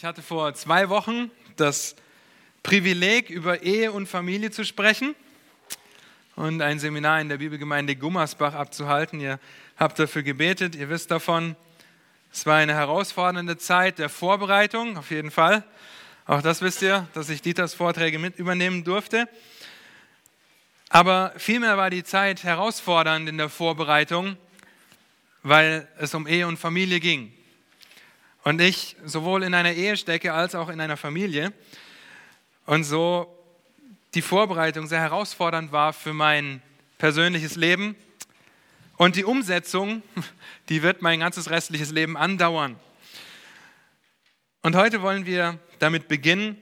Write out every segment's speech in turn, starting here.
Ich hatte vor zwei Wochen das Privileg, über Ehe und Familie zu sprechen und ein Seminar in der Bibelgemeinde Gummersbach abzuhalten. Ihr habt dafür gebetet, ihr wisst davon. Es war eine herausfordernde Zeit der Vorbereitung, auf jeden Fall. Auch das wisst ihr, dass ich Dieters Vorträge mit übernehmen durfte. Aber vielmehr war die Zeit herausfordernd in der Vorbereitung, weil es um Ehe und Familie ging und ich sowohl in einer Ehe stecke als auch in einer Familie und so die Vorbereitung sehr herausfordernd war für mein persönliches Leben und die Umsetzung, die wird mein ganzes restliches Leben andauern. Und heute wollen wir damit beginnen,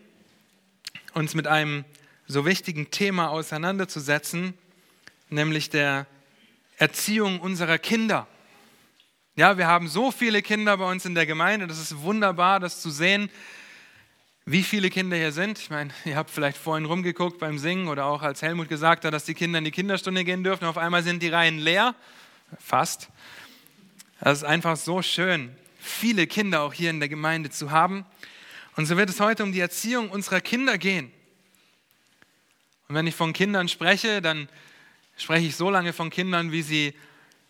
uns mit einem so wichtigen Thema auseinanderzusetzen, nämlich der Erziehung unserer Kinder. Ja, wir haben so viele Kinder bei uns in der Gemeinde. Das ist wunderbar, das zu sehen, wie viele Kinder hier sind. Ich meine, ihr habt vielleicht vorhin rumgeguckt beim Singen oder auch als Helmut gesagt hat, dass die Kinder in die Kinderstunde gehen dürfen. Auf einmal sind die Reihen leer. Fast. Das ist einfach so schön, viele Kinder auch hier in der Gemeinde zu haben. Und so wird es heute um die Erziehung unserer Kinder gehen. Und wenn ich von Kindern spreche, dann spreche ich so lange von Kindern, wie sie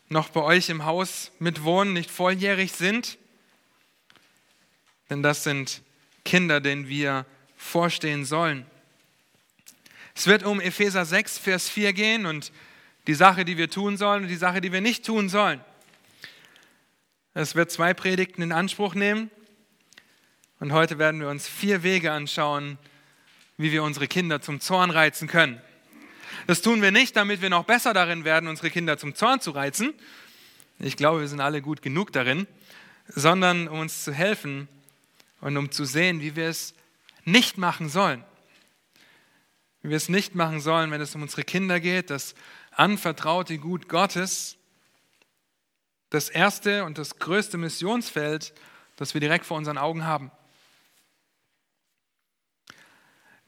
noch bei euch im Haus mitwohnen, nicht volljährig sind. Denn das sind Kinder, denen wir vorstehen sollen. Es wird um Epheser 6, Vers 4 gehen und die Sache, die wir tun sollen und die Sache, die wir nicht tun sollen. Es wird zwei Predigten in Anspruch nehmen und heute werden wir uns vier Wege anschauen, wie wir unsere Kinder zum Zorn reizen können. Das tun wir nicht, damit wir noch besser darin werden, unsere Kinder zum Zorn zu reizen. Ich glaube, wir sind alle gut genug darin, sondern um uns zu helfen und um zu sehen, wie wir es nicht machen sollen. Wie wir es nicht machen sollen, wenn es um unsere Kinder geht, das anvertraute Gut Gottes, das erste und das größte Missionsfeld, das wir direkt vor unseren Augen haben.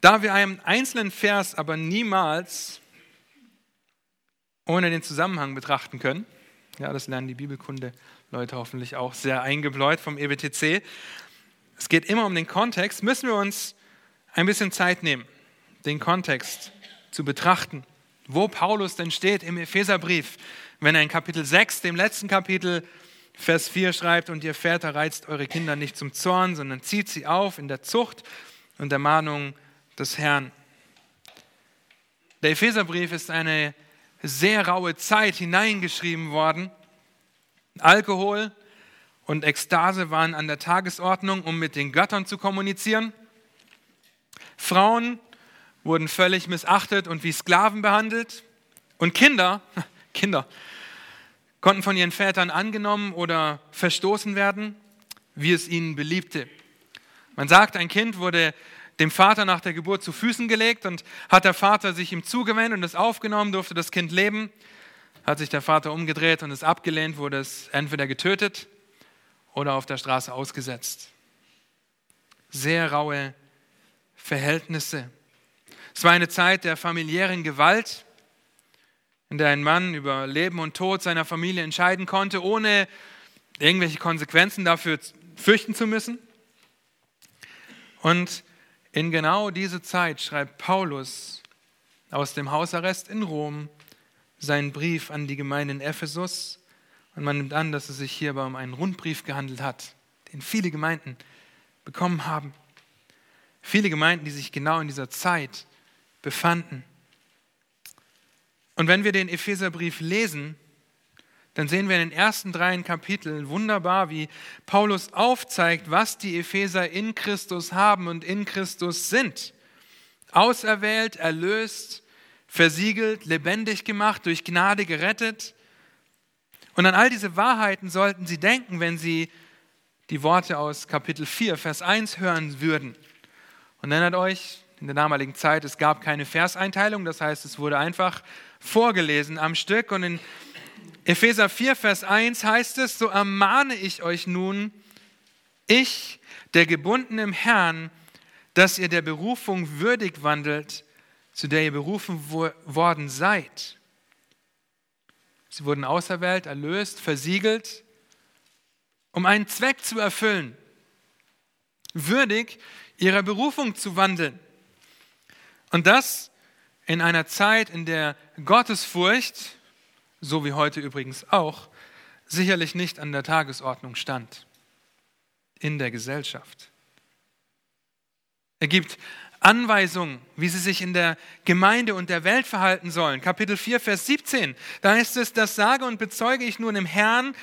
Da wir einen einzelnen Vers aber niemals ohne den Zusammenhang betrachten können. Ja, das lernen die Bibelkunde-Leute hoffentlich auch sehr eingebläut vom EBTC. Es geht immer um den Kontext. Müssen wir uns ein bisschen Zeit nehmen, den Kontext zu betrachten, wo Paulus denn steht im Epheserbrief, wenn er in Kapitel 6, dem letzten Kapitel, Vers 4 schreibt, und ihr Väter reizt eure Kinder nicht zum Zorn, sondern zieht sie auf in der Zucht und der Mahnung des Herrn. Der Epheserbrief ist eine sehr raue Zeit hineingeschrieben worden. Alkohol und Ekstase waren an der Tagesordnung, um mit den Göttern zu kommunizieren. Frauen wurden völlig missachtet und wie Sklaven behandelt. Und Kinder, Kinder, konnten von ihren Vätern angenommen oder verstoßen werden, wie es ihnen beliebte. Man sagt, ein Kind wurde dem Vater nach der Geburt zu Füßen gelegt und hat der Vater sich ihm zugewendet und es aufgenommen, durfte das Kind leben. Hat sich der Vater umgedreht und es abgelehnt, wurde es entweder getötet oder auf der Straße ausgesetzt. Sehr raue Verhältnisse. Es war eine Zeit der familiären Gewalt, in der ein Mann über Leben und Tod seiner Familie entscheiden konnte, ohne irgendwelche Konsequenzen dafür fürchten zu müssen. Und in genau diese Zeit schreibt Paulus aus dem Hausarrest in Rom seinen Brief an die Gemeinde in Ephesus und man nimmt an, dass es sich hierbei um einen Rundbrief gehandelt hat, den viele Gemeinden bekommen haben. Viele Gemeinden, die sich genau in dieser Zeit befanden. Und wenn wir den Epheserbrief lesen, dann sehen wir in den ersten drei Kapiteln wunderbar, wie Paulus aufzeigt, was die Epheser in Christus haben und in Christus sind. Auserwählt, erlöst, versiegelt, lebendig gemacht, durch Gnade gerettet. Und an all diese Wahrheiten sollten sie denken, wenn sie die Worte aus Kapitel 4, Vers 1 hören würden. Und erinnert euch, in der damaligen Zeit, es gab keine Verseinteilung, das heißt, es wurde einfach vorgelesen am Stück. Und in Epheser 4, Vers 1 heißt es, so ermahne ich euch nun, ich, der gebunden im Herrn, dass ihr der Berufung würdig wandelt, zu der ihr berufen worden seid. Sie wurden auserwählt, erlöst, versiegelt, um einen Zweck zu erfüllen. würdig ihrer Berufung zu wandeln. Und das in einer Zeit, in der Gottesfurcht, so wie heute übrigens auch, sicherlich nicht an der Tagesordnung stand in der Gesellschaft. Er gibt Anweisungen, wie sie sich in der Gemeinde und der Welt verhalten sollen. Kapitel 4, Vers 17, da heißt es, das sage und bezeuge ich nun im Herrn,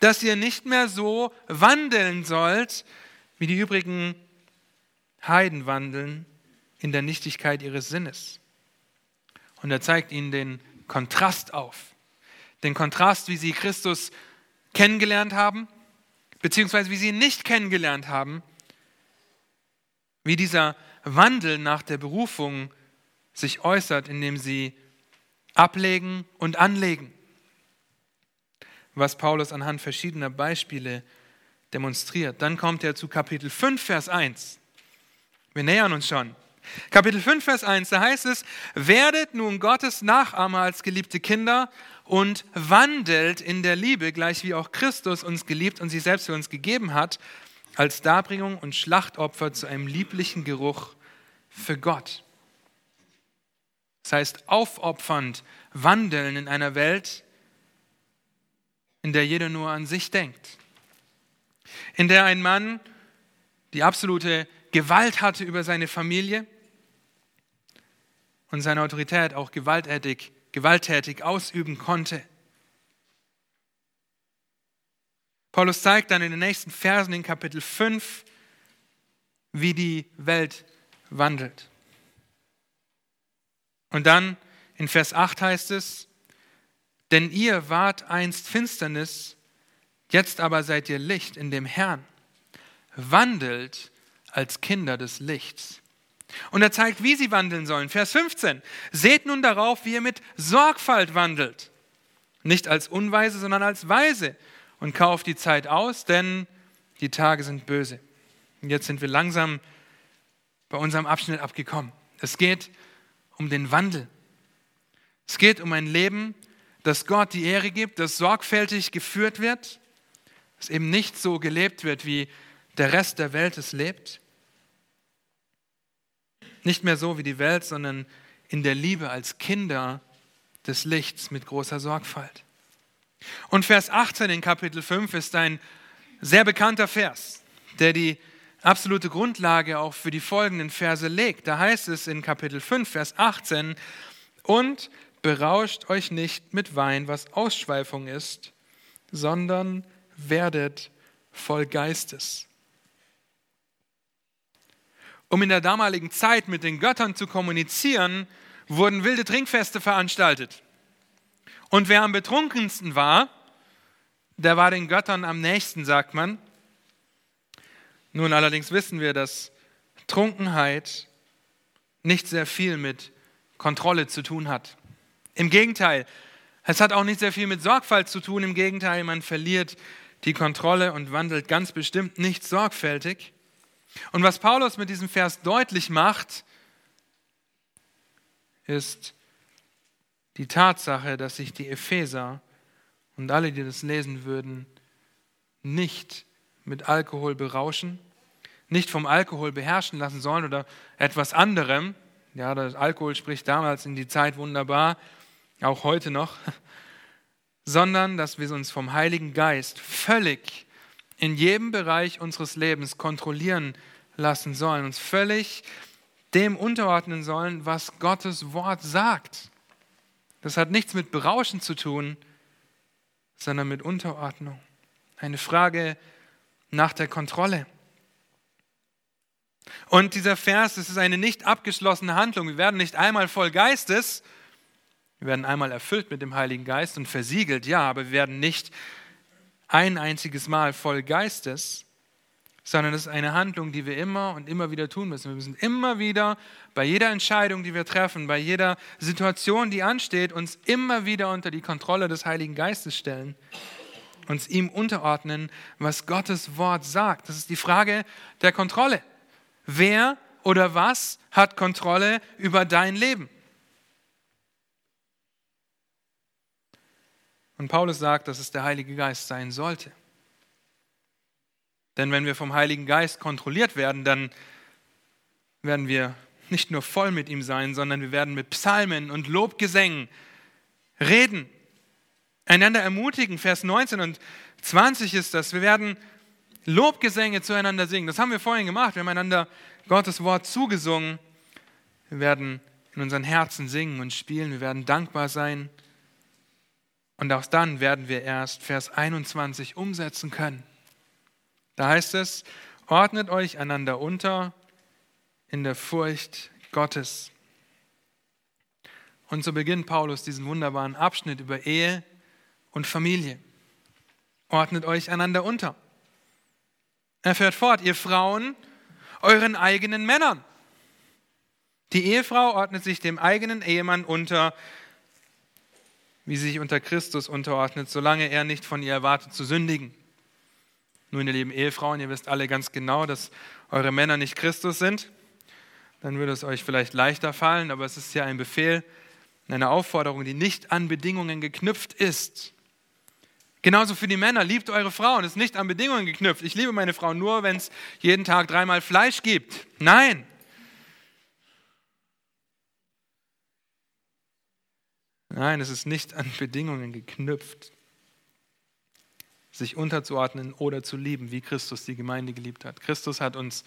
dass ihr nicht mehr so wandeln sollt, wie die übrigen Heiden wandeln in der Nichtigkeit ihres Sinnes. Und er zeigt ihnen den Kontrast auf. Den Kontrast, wie sie Christus kennengelernt haben, beziehungsweise wie sie ihn nicht kennengelernt haben, wie dieser Wandel nach der Berufung sich äußert, indem sie ablegen und anlegen, was Paulus anhand verschiedener Beispiele demonstriert. Dann kommt er zu Kapitel 5, Vers 1. Wir nähern uns schon. Kapitel 5, Vers 1, da heißt es, werdet nun Gottes Nachahmer als geliebte Kinder und wandelt in der Liebe, gleich wie auch Christus uns geliebt und sich selbst für uns gegeben hat, als Darbringung und Schlachtopfer zu einem lieblichen Geruch für Gott. Das heißt, aufopfernd wandeln in einer Welt, in der jeder nur an sich denkt. In der ein Mann die absolute Gewalt hatte über seine Familie und seine Autorität auch gewalttätig, gewalttätig ausüben konnte. Paulus zeigt dann in den nächsten Versen in Kapitel 5, wie die Welt wandelt. Und dann in Vers 8 heißt es, denn ihr wart einst Finsternis, jetzt aber seid ihr Licht in dem Herrn. Wandelt als Kinder des Lichts. Und er zeigt, wie sie wandeln sollen. Vers 15. Seht nun darauf, wie ihr mit Sorgfalt wandelt. Nicht als Unweise, sondern als Weise und kauft die Zeit aus, denn die Tage sind böse. Und jetzt sind wir langsam bei unserem Abschnitt abgekommen. Es geht um den Wandel. Es geht um ein Leben, das Gott die Ehre gibt, das sorgfältig geführt wird, das eben nicht so gelebt wird, wie der Rest der Welt es lebt. Nicht mehr so wie die Welt, sondern in der Liebe als Kinder des Lichts mit großer Sorgfalt. Und Vers 18 in Kapitel 5 ist ein sehr bekannter Vers, der die absolute Grundlage auch für die folgenden Verse legt. Da heißt es in Kapitel 5, Vers 18, und berauscht euch nicht mit Wein, was Ausschweifung ist, sondern werdet voll Geistes. Um in der damaligen Zeit mit den Göttern zu kommunizieren, wurden wilde Trinkfeste veranstaltet. Und wer am betrunkensten war, der war den Göttern am nächsten, sagt man. Nun allerdings wissen wir, dass Trunkenheit nicht sehr viel mit Kontrolle zu tun hat. Im Gegenteil, es hat auch nicht sehr viel mit Sorgfalt zu tun. Im Gegenteil, man verliert die Kontrolle und wandelt ganz bestimmt nicht sorgfältig. Und was Paulus mit diesem Vers deutlich macht, ist, die Tatsache, dass sich die Epheser und alle, die das lesen würden, nicht mit Alkohol berauschen, nicht vom Alkohol beherrschen lassen sollen oder etwas anderem. Ja, das Alkohol spricht damals in die Zeit wunderbar, auch heute noch, sondern dass wir uns vom Heiligen Geist völlig in jedem Bereich unseres Lebens kontrollieren lassen sollen, uns völlig dem unterordnen sollen, was Gottes Wort sagt. Das hat nichts mit Berauschen zu tun, sondern mit Unterordnung. Eine Frage nach der Kontrolle. Und dieser Vers, es ist eine nicht abgeschlossene Handlung. Wir werden nicht einmal voll Geistes, wir werden einmal erfüllt mit dem Heiligen Geist und versiegelt, ja, aber wir werden nicht ein einziges Mal voll Geistes, sondern es ist eine Handlung, die wir immer und immer wieder tun müssen. Wir müssen immer wieder bei jeder Entscheidung, die wir treffen, bei jeder Situation, die ansteht, uns immer wieder unter die Kontrolle des Heiligen Geistes stellen, uns ihm unterordnen, was Gottes Wort sagt. Das ist die Frage der Kontrolle. Wer oder was hat Kontrolle über dein Leben? Und Paulus sagt, dass es der Heilige Geist sein sollte. Denn wenn wir vom Heiligen Geist kontrolliert werden, dann werden wir nicht nur voll mit ihm sein, sondern wir werden mit Psalmen und Lobgesängen reden, einander ermutigen. Vers 19 und 20 ist das. Wir werden Lobgesänge zueinander singen. Das haben wir vorhin gemacht. Wir haben einander Gottes Wort zugesungen. Wir werden in unseren Herzen singen und spielen. Wir werden dankbar sein. Und auch dann werden wir erst Vers 21 umsetzen können. Da heißt es, ordnet euch einander unter in der Furcht Gottes. Und so beginnt Paulus diesen wunderbaren Abschnitt über Ehe und Familie. Ordnet euch einander unter. Er fährt fort, ihr Frauen, euren eigenen Männern. Die Ehefrau ordnet sich dem eigenen Ehemann unter, wie sie sich unter Christus unterordnet, solange er nicht von ihr erwartet zu sündigen. Nun, ihr lieben Ehefrauen, ihr wisst alle ganz genau, dass eure Männer nicht Christus sind. Dann würde es euch vielleicht leichter fallen, aber es ist ja ein Befehl, eine Aufforderung, die nicht an Bedingungen geknüpft ist. Genauso für die Männer, liebt eure Frauen, ist nicht an Bedingungen geknüpft. Ich liebe meine Frau nur, wenn es jeden Tag dreimal Fleisch gibt. Nein. Nein, es ist nicht an Bedingungen geknüpft, sich unterzuordnen oder zu lieben, wie Christus die Gemeinde geliebt hat. Christus hat uns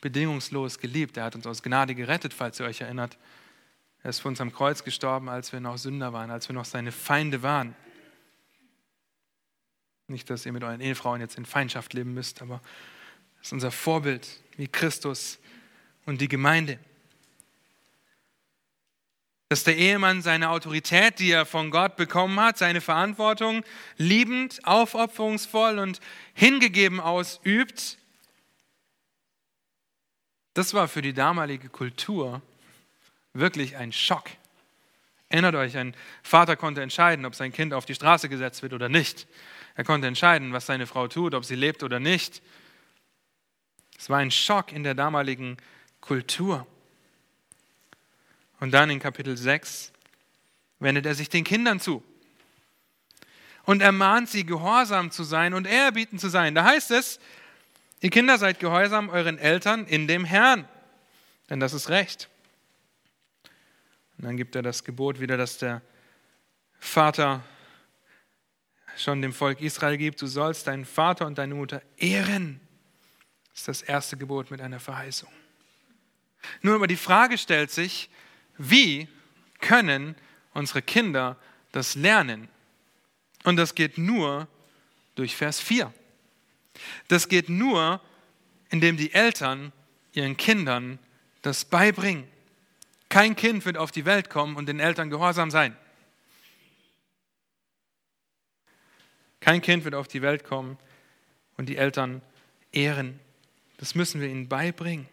bedingungslos geliebt. Er hat uns aus Gnade gerettet, falls ihr euch erinnert. Er ist für uns am Kreuz gestorben, als wir noch Sünder waren, als wir noch seine Feinde waren. Nicht, dass ihr mit euren Ehefrauen jetzt in Feindschaft leben müsst, aber das ist unser Vorbild, wie Christus und die Gemeinde. Dass der Ehemann seine Autorität, die er von Gott bekommen hat, seine Verantwortung liebend, aufopferungsvoll und hingegeben ausübt, das war für die damalige Kultur wirklich ein Schock. Erinnert euch, ein Vater konnte entscheiden, ob sein Kind auf die Straße gesetzt wird oder nicht. Er konnte entscheiden, was seine Frau tut, ob sie lebt oder nicht. Es war ein Schock in der damaligen Kultur. Und dann in Kapitel 6 wendet er sich den Kindern zu und ermahnt sie, gehorsam zu sein und ehrerbieten zu sein. Da heißt es, ihr Kinder seid gehorsam euren Eltern in dem Herrn, denn das ist Recht. Und dann gibt er das Gebot wieder, dass der Vater schon dem Volk Israel gibt, du sollst deinen Vater und deine Mutter ehren. Das ist das erste Gebot mit einer Verheißung. Nun aber die Frage stellt sich, wie können unsere Kinder das lernen? Und das geht nur durch Vers 4. Das geht nur, indem die Eltern ihren Kindern das beibringen. Kein Kind wird auf die Welt kommen und den Eltern gehorsam sein. Kein Kind wird auf die Welt kommen und die Eltern ehren. Das müssen wir ihnen beibringen.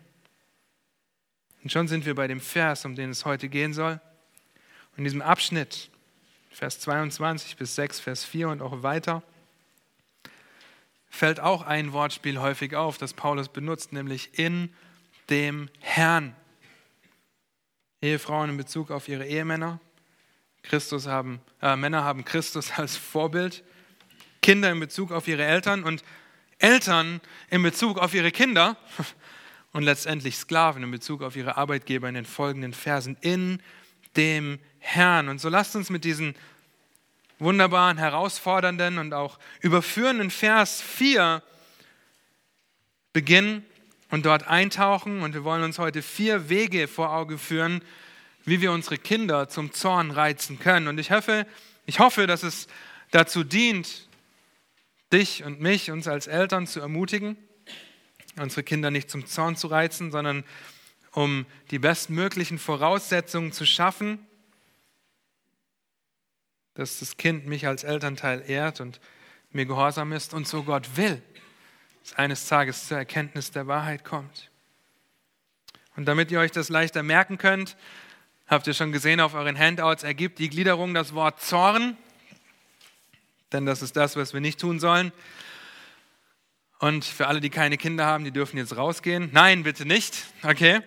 Und schon sind wir bei dem Vers, um den es heute gehen soll. In diesem Abschnitt, Vers 22 bis 6, Vers 4 und auch weiter, fällt auch ein Wortspiel häufig auf, das Paulus benutzt, nämlich in dem Herrn. Ehefrauen in Bezug auf ihre Ehemänner. Christus haben, äh, Männer haben Christus als Vorbild. Kinder in Bezug auf ihre Eltern und Eltern in Bezug auf ihre Kinder und letztendlich Sklaven in Bezug auf ihre Arbeitgeber in den folgenden Versen in dem Herrn. Und so lasst uns mit diesen wunderbaren, herausfordernden und auch überführenden Vers 4 beginnen und dort eintauchen. Und wir wollen uns heute vier Wege vor Auge führen, wie wir unsere Kinder zum Zorn reizen können. Und ich hoffe, ich hoffe, dass es dazu dient, dich und mich, uns als Eltern zu ermutigen, unsere Kinder nicht zum Zorn zu reizen, sondern um die bestmöglichen Voraussetzungen zu schaffen, dass das Kind mich als Elternteil ehrt und mir gehorsam ist und so Gott will, dass eines Tages zur Erkenntnis der Wahrheit kommt. Und damit ihr euch das leichter merken könnt, habt ihr schon gesehen auf euren Handouts, ergibt die Gliederung das Wort Zorn denn das ist das, was wir nicht tun sollen. Und für alle, die keine Kinder haben, die dürfen jetzt rausgehen. Nein, bitte nicht. Okay?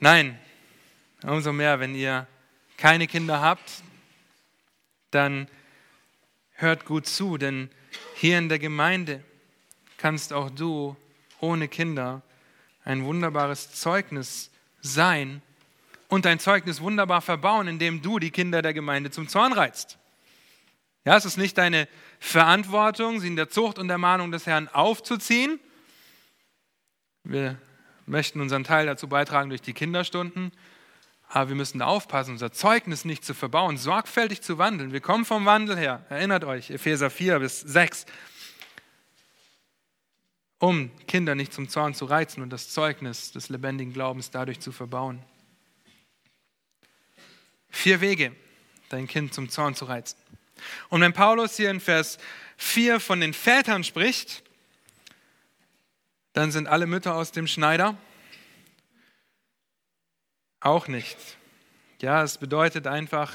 Nein. Umso mehr, wenn ihr keine Kinder habt, dann hört gut zu, denn hier in der Gemeinde kannst auch du ohne Kinder ein wunderbares Zeugnis sein und dein Zeugnis wunderbar verbauen, indem du die Kinder der Gemeinde zum Zorn reizt. Ja, es ist nicht deine Verantwortung, sie in der Zucht und der Mahnung des Herrn aufzuziehen. Wir möchten unseren Teil dazu beitragen durch die Kinderstunden, aber wir müssen aufpassen, unser Zeugnis nicht zu verbauen, sorgfältig zu wandeln. Wir kommen vom Wandel her. Erinnert euch, Epheser 4 bis 6 um Kinder nicht zum Zorn zu reizen und das Zeugnis des lebendigen Glaubens dadurch zu verbauen. Vier Wege, dein Kind zum Zorn zu reizen. Und wenn Paulus hier in Vers 4 von den Vätern spricht, dann sind alle Mütter aus dem Schneider? Auch nicht. Ja, es bedeutet einfach,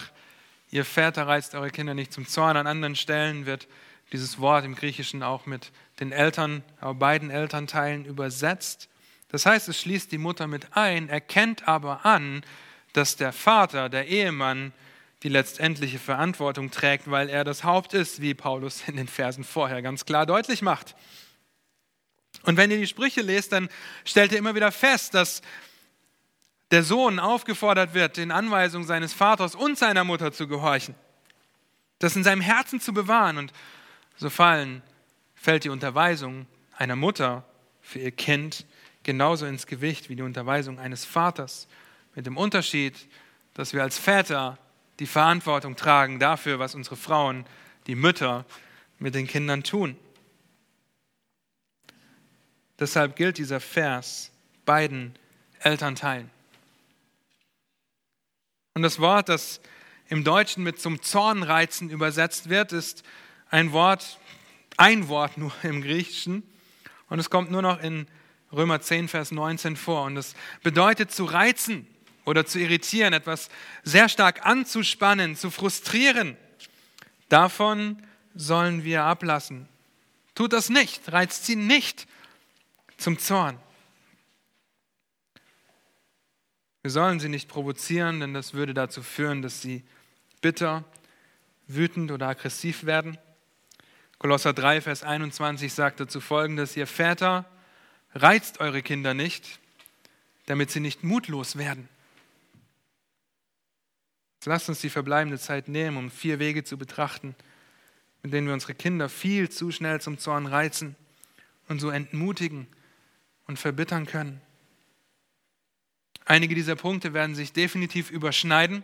ihr Väter reizt eure Kinder nicht zum Zorn. An anderen Stellen wird dieses Wort im Griechischen auch mit den Eltern, beiden Elternteilen übersetzt. Das heißt, es schließt die Mutter mit ein, erkennt aber an, dass der Vater, der Ehemann, die letztendliche Verantwortung trägt, weil er das Haupt ist, wie Paulus in den Versen vorher ganz klar deutlich macht. Und wenn ihr die Sprüche lest, dann stellt ihr immer wieder fest, dass der Sohn aufgefordert wird, den Anweisungen seines Vaters und seiner Mutter zu gehorchen, das in seinem Herzen zu bewahren. Und so fallen fällt die Unterweisung einer Mutter für ihr Kind genauso ins Gewicht wie die Unterweisung eines Vaters. Mit dem Unterschied, dass wir als Väter die Verantwortung tragen dafür, was unsere Frauen, die Mütter, mit den Kindern tun. Deshalb gilt dieser Vers beiden Elternteilen. Und das Wort, das im Deutschen mit zum Zornreizen übersetzt wird, ist ein Wort, ein Wort nur im Griechischen und es kommt nur noch in Römer 10, Vers 19 vor. Und es bedeutet zu reizen oder zu irritieren, etwas sehr stark anzuspannen, zu frustrieren. Davon sollen wir ablassen. Tut das nicht, reizt sie nicht zum Zorn. Wir sollen sie nicht provozieren, denn das würde dazu führen, dass sie bitter, wütend oder aggressiv werden. Kolosser 3, Vers 21 sagt dazu folgendes, ihr Väter, reizt eure Kinder nicht, damit sie nicht mutlos werden. Lasst uns die verbleibende Zeit nehmen, um vier Wege zu betrachten, mit denen wir unsere Kinder viel zu schnell zum Zorn reizen und so entmutigen und verbittern können. Einige dieser Punkte werden sich definitiv überschneiden.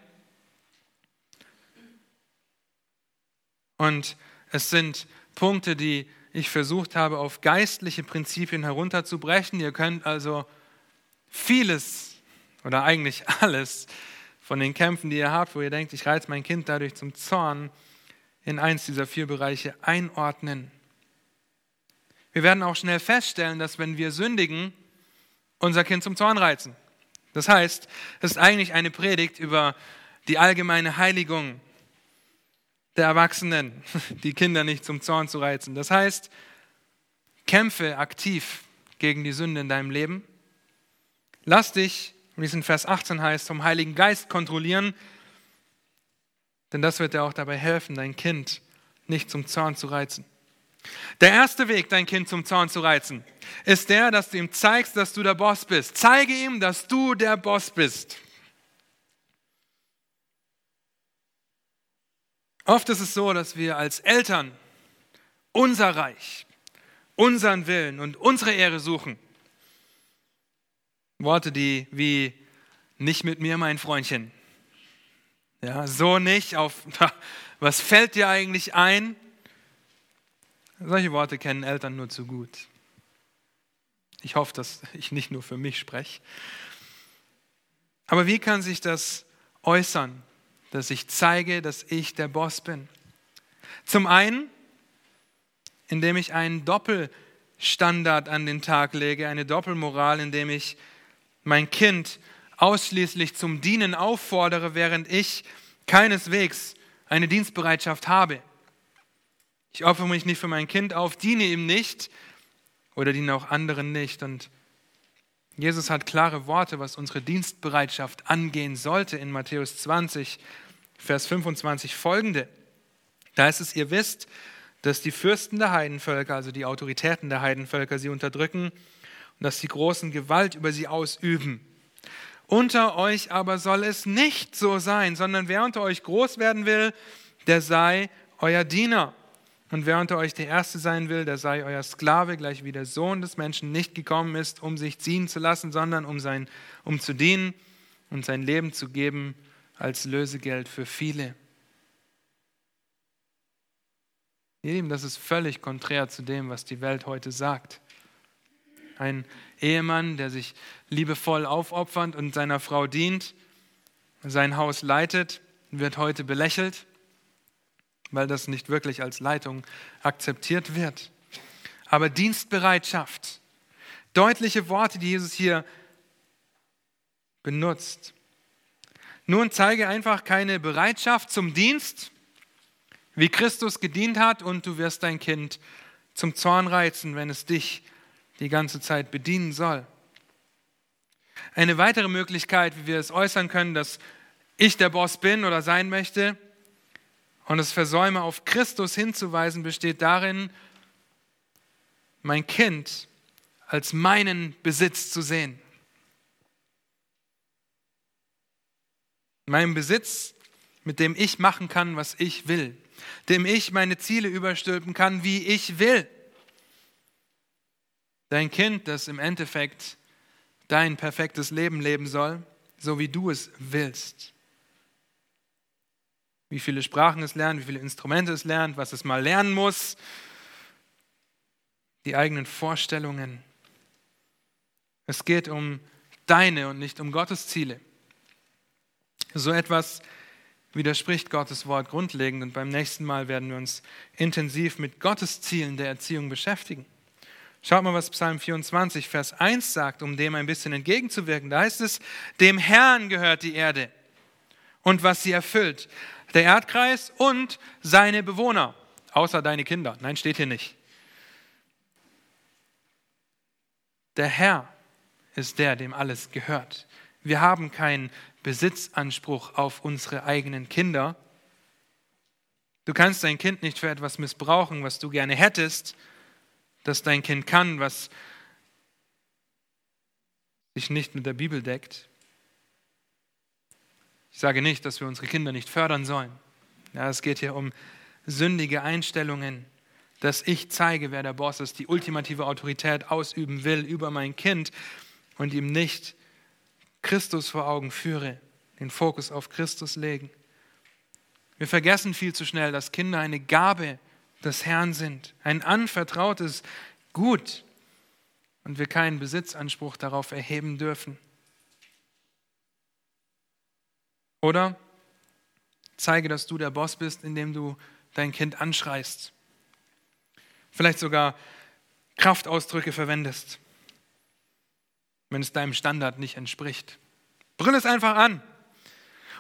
Und es sind Punkte, die ich versucht habe, auf geistliche Prinzipien herunterzubrechen. Ihr könnt also vieles oder eigentlich alles von den Kämpfen, die ihr habt, wo ihr denkt, ich reize mein Kind dadurch zum Zorn, in eins dieser vier Bereiche einordnen. Wir werden auch schnell feststellen, dass wenn wir sündigen, unser Kind zum Zorn reizen. Das heißt, es ist eigentlich eine Predigt über die allgemeine Heiligung der Erwachsenen, die Kinder nicht zum Zorn zu reizen. Das heißt, kämpfe aktiv gegen die Sünde in deinem Leben. Lass dich, wie es in Vers 18 heißt, vom Heiligen Geist kontrollieren, denn das wird dir auch dabei helfen, dein Kind nicht zum Zorn zu reizen. Der erste Weg, dein Kind zum Zorn zu reizen, ist der, dass du ihm zeigst, dass du der Boss bist. Zeige ihm, dass du der Boss bist. Oft ist es so, dass wir als Eltern unser Reich, unseren Willen und unsere Ehre suchen. Worte, die wie nicht mit mir, mein Freundchen. Ja, so nicht auf was fällt dir eigentlich ein? Solche Worte kennen Eltern nur zu gut. Ich hoffe, dass ich nicht nur für mich spreche. Aber wie kann sich das äußern? dass ich zeige, dass ich der Boss bin. Zum einen, indem ich einen Doppelstandard an den Tag lege, eine Doppelmoral, indem ich mein Kind ausschließlich zum Dienen auffordere, während ich keineswegs eine Dienstbereitschaft habe. Ich opfere mich nicht für mein Kind auf, diene ihm nicht oder diene auch anderen nicht. Und Jesus hat klare Worte, was unsere Dienstbereitschaft angehen sollte in Matthäus 20, Vers 25 folgende. Da ist es, ihr wisst, dass die Fürsten der Heidenvölker, also die Autoritäten der Heidenvölker, sie unterdrücken und dass die Großen Gewalt über sie ausüben. Unter euch aber soll es nicht so sein, sondern wer unter euch groß werden will, der sei euer Diener. Und wer unter euch der Erste sein will, der sei euer Sklave, gleich wie der Sohn des Menschen nicht gekommen ist, um sich ziehen zu lassen, sondern um, sein, um zu dienen und sein Leben zu geben als Lösegeld für viele. Ihr Lieben, das ist völlig konträr zu dem, was die Welt heute sagt. Ein Ehemann, der sich liebevoll aufopfernd und seiner Frau dient, sein Haus leitet, wird heute belächelt, weil das nicht wirklich als Leitung akzeptiert wird. Aber Dienstbereitschaft, deutliche Worte, die Jesus hier benutzt. Nun zeige einfach keine Bereitschaft zum Dienst, wie Christus gedient hat, und du wirst dein Kind zum Zorn reizen, wenn es dich die ganze Zeit bedienen soll. Eine weitere Möglichkeit, wie wir es äußern können, dass ich der Boss bin oder sein möchte und es versäume, auf Christus hinzuweisen, besteht darin, mein Kind als meinen Besitz zu sehen. Mein Besitz, mit dem ich machen kann, was ich will, dem ich meine Ziele überstülpen kann, wie ich will. Dein Kind, das im Endeffekt dein perfektes Leben leben soll, so wie du es willst. Wie viele Sprachen es lernt, wie viele Instrumente es lernt, was es mal lernen muss, die eigenen Vorstellungen. Es geht um deine und nicht um Gottes Ziele. So etwas widerspricht Gottes Wort grundlegend und beim nächsten Mal werden wir uns intensiv mit Gottes Zielen der Erziehung beschäftigen. Schaut mal, was Psalm 24, Vers 1 sagt, um dem ein bisschen entgegenzuwirken. Da heißt es, dem Herrn gehört die Erde und was sie erfüllt, der Erdkreis und seine Bewohner, außer deine Kinder. Nein, steht hier nicht. Der Herr ist der, dem alles gehört. Wir haben keinen Besitzanspruch auf unsere eigenen Kinder. Du kannst dein Kind nicht für etwas missbrauchen, was du gerne hättest, dass dein Kind kann, was sich nicht mit der Bibel deckt. Ich sage nicht, dass wir unsere Kinder nicht fördern sollen. Ja, es geht hier um sündige Einstellungen, dass ich zeige, wer der Boss ist, die ultimative Autorität ausüben will über mein Kind und ihm nicht Christus vor Augen führe, den Fokus auf Christus legen. Wir vergessen viel zu schnell, dass Kinder eine Gabe sind des Herrn sind, ein anvertrautes Gut und wir keinen Besitzanspruch darauf erheben dürfen. Oder zeige, dass du der Boss bist, indem du dein Kind anschreist. Vielleicht sogar Kraftausdrücke verwendest, wenn es deinem Standard nicht entspricht. Brüll es einfach an.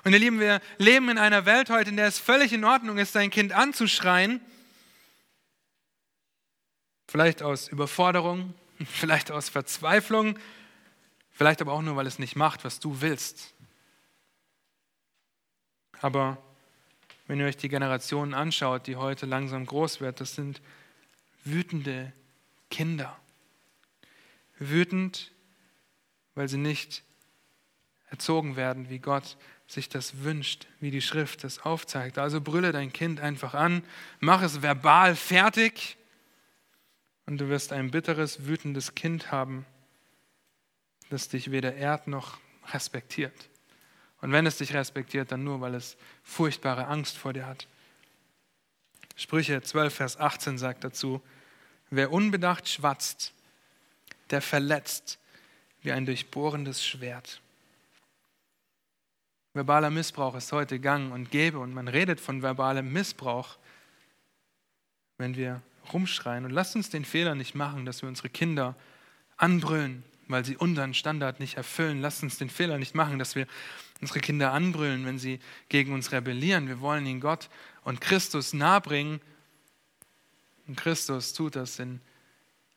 Und ihr Lieben, wir leben in einer Welt heute, in der es völlig in Ordnung ist, dein Kind anzuschreien Vielleicht aus Überforderung, vielleicht aus Verzweiflung, vielleicht aber auch nur, weil es nicht macht, was du willst. Aber wenn ihr euch die Generationen anschaut, die heute langsam groß wird, das sind wütende Kinder. Wütend, weil sie nicht erzogen werden, wie Gott sich das wünscht, wie die Schrift das aufzeigt. Also brülle dein Kind einfach an, mach es verbal fertig und du wirst ein bitteres, wütendes Kind haben, das dich weder ehrt noch respektiert. Und wenn es dich respektiert, dann nur, weil es furchtbare Angst vor dir hat. Sprüche 12, Vers 18 sagt dazu, wer unbedacht schwatzt, der verletzt wie ein durchbohrendes Schwert. Verbaler Missbrauch ist heute gang und gäbe und man redet von verbalem Missbrauch, wenn wir rumschreien. Und lasst uns den Fehler nicht machen, dass wir unsere Kinder anbrüllen, weil sie unseren Standard nicht erfüllen. Lasst uns den Fehler nicht machen, dass wir unsere Kinder anbrüllen, wenn sie gegen uns rebellieren. Wir wollen ihnen Gott und Christus nahebringen. Und Christus tut das in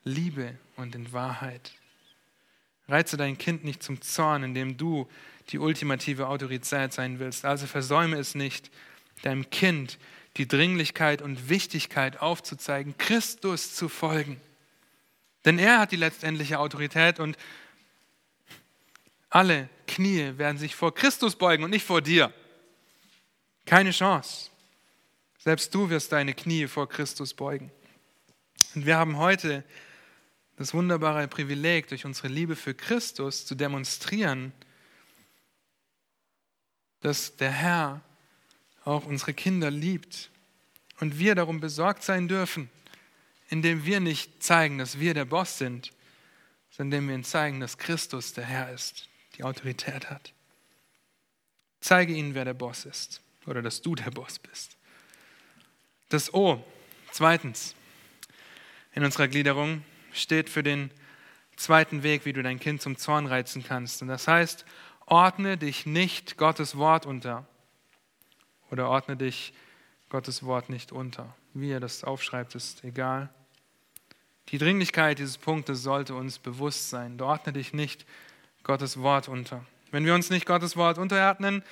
Liebe und in Wahrheit. Reize dein Kind nicht zum Zorn, indem du die ultimative Autorität sein willst. Also versäume es nicht, deinem Kind die Dringlichkeit und Wichtigkeit aufzuzeigen, Christus zu folgen. Denn er hat die letztendliche Autorität und alle Knie werden sich vor Christus beugen und nicht vor dir. Keine Chance. Selbst du wirst deine Knie vor Christus beugen. Und wir haben heute das wunderbare Privileg, durch unsere Liebe für Christus zu demonstrieren, dass der Herr auch unsere Kinder liebt und wir darum besorgt sein dürfen, indem wir nicht zeigen, dass wir der Boss sind, sondern indem wir ihnen zeigen, dass Christus der Herr ist, die Autorität hat. Zeige ihnen, wer der Boss ist oder dass du der Boss bist. Das O, zweitens, in unserer Gliederung steht für den zweiten Weg, wie du dein Kind zum Zorn reizen kannst. Und das heißt, ordne dich nicht Gottes Wort unter oder ordne dich Gottes Wort nicht unter. Wie er das aufschreibt, ist egal. Die Dringlichkeit dieses Punktes sollte uns bewusst sein. Ordne dich nicht Gottes Wort unter. Wenn wir uns nicht Gottes Wort unterordnen,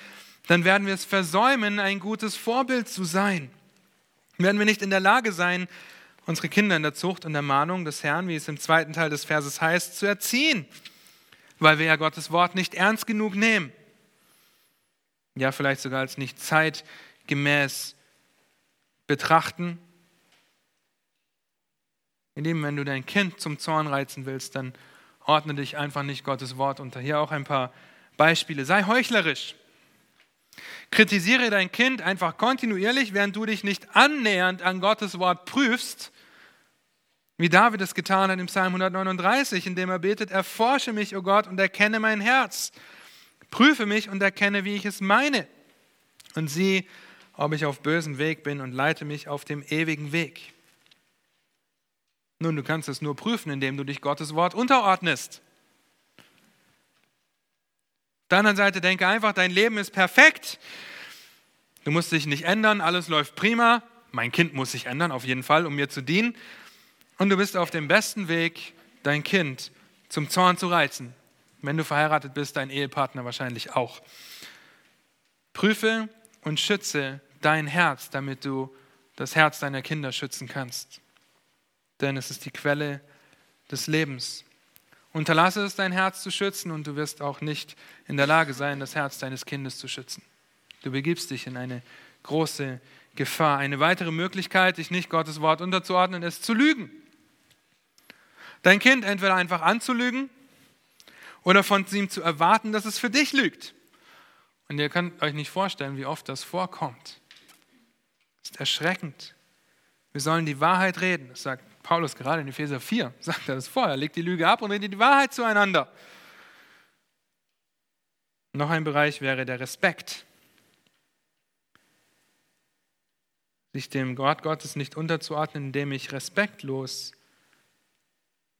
dann werden wir es versäumen, ein gutes Vorbild zu sein. Werden wir nicht in der Lage sein, unsere Kinder in der Zucht und der Mahnung des Herrn, wie es im zweiten Teil des Verses heißt, zu erziehen, weil wir ja Gottes Wort nicht ernst genug nehmen. Ja, vielleicht sogar als nicht zeitgemäß betrachten. Indem, wenn du dein Kind zum Zorn reizen willst, dann ordne dich einfach nicht Gottes Wort unter. Hier auch ein paar Beispiele. Sei heuchlerisch. Kritisiere dein Kind einfach kontinuierlich, während du dich nicht annähernd an Gottes Wort prüfst, wie David es getan hat im Psalm 139, indem er betet, erforsche mich, o oh Gott, und erkenne mein Herz. Prüfe mich und erkenne, wie ich es meine. Und sieh, ob ich auf bösen Weg bin und leite mich auf dem ewigen Weg. Nun, du kannst es nur prüfen, indem du dich Gottes Wort unterordnest. Auf der anderen Seite denke einfach, dein Leben ist perfekt. Du musst dich nicht ändern, alles läuft prima. Mein Kind muss sich ändern, auf jeden Fall, um mir zu dienen. Und du bist auf dem besten Weg, dein Kind zum Zorn zu reizen. Wenn du verheiratet bist, dein Ehepartner wahrscheinlich auch. Prüfe und schütze dein Herz, damit du das Herz deiner Kinder schützen kannst. Denn es ist die Quelle des Lebens. Unterlasse es, dein Herz zu schützen und du wirst auch nicht in der Lage sein, das Herz deines Kindes zu schützen. Du begibst dich in eine große Gefahr. Eine weitere Möglichkeit, dich nicht Gottes Wort unterzuordnen, ist zu lügen. Dein Kind entweder einfach anzulügen oder von ihm zu erwarten, dass es für dich lügt. Und ihr könnt euch nicht vorstellen, wie oft das vorkommt. Ist erschreckend. Wir sollen die Wahrheit reden. Das sagt Paulus gerade in Epheser 4, sagt er das vorher. Legt die Lüge ab und redet die Wahrheit zueinander. Noch ein Bereich wäre der Respekt. Sich dem Gott Gottes nicht unterzuordnen, indem ich respektlos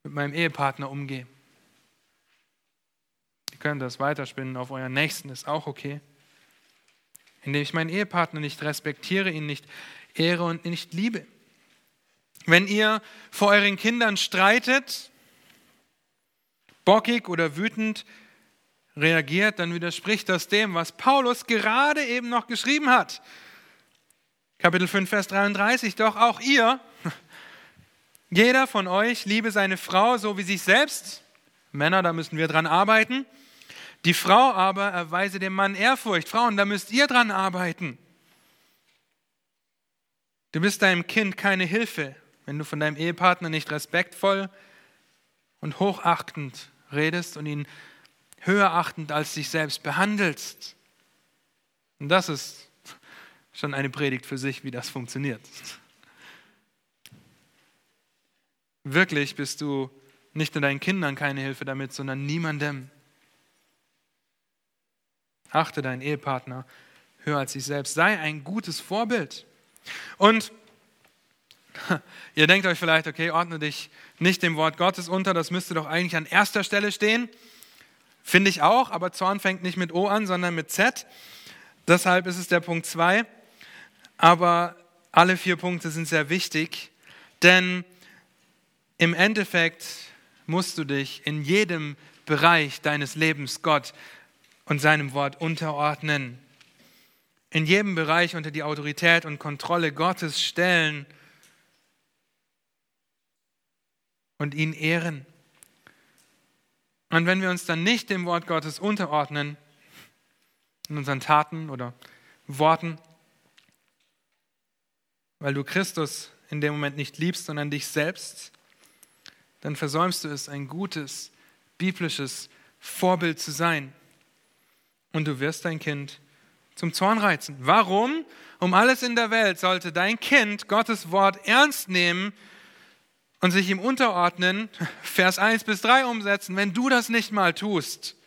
mit meinem Ehepartner umgehe. Könnt das weiterspinnen auf euren Nächsten, ist auch okay. Indem ich meinen Ehepartner nicht respektiere, ihn nicht ehre und nicht liebe. Wenn ihr vor euren Kindern streitet, bockig oder wütend reagiert, dann widerspricht das dem, was Paulus gerade eben noch geschrieben hat. Kapitel 5, Vers 33. Doch auch ihr, jeder von euch liebe seine Frau so wie sich selbst. Männer, da müssen wir dran arbeiten. Die Frau aber erweise dem Mann Ehrfurcht. Frauen, da müsst ihr dran arbeiten. Du bist deinem Kind keine Hilfe, wenn du von deinem Ehepartner nicht respektvoll und hochachtend redest und ihn höher achtend als dich selbst behandelst. Und das ist schon eine Predigt für sich, wie das funktioniert. Wirklich bist du nicht nur deinen Kindern keine Hilfe damit, sondern niemandem. Achte deinen Ehepartner höher als sich selbst. Sei ein gutes Vorbild. Und ihr denkt euch vielleicht, okay, ordne dich nicht dem Wort Gottes unter, das müsste doch eigentlich an erster Stelle stehen. Finde ich auch, aber Zorn fängt nicht mit O an, sondern mit Z. Deshalb ist es der Punkt 2. Aber alle vier Punkte sind sehr wichtig, denn im Endeffekt musst du dich in jedem Bereich deines Lebens Gott und seinem Wort unterordnen. in jedem Bereich unter die Autorität und Kontrolle Gottes stellen und ihn ehren. Und wenn wir uns dann nicht dem Wort Gottes unterordnen, in unseren Taten oder Worten, weil du Christus in dem Moment nicht liebst, sondern dich selbst, dann versäumst du es, ein gutes, biblisches Vorbild zu sein. Und du wirst dein Kind zum Zorn reizen. Warum? Um alles in der Welt sollte dein Kind Gottes Wort ernst nehmen und sich ihm unterordnen, Vers 1 bis 3 umsetzen, wenn du das nicht mal tust.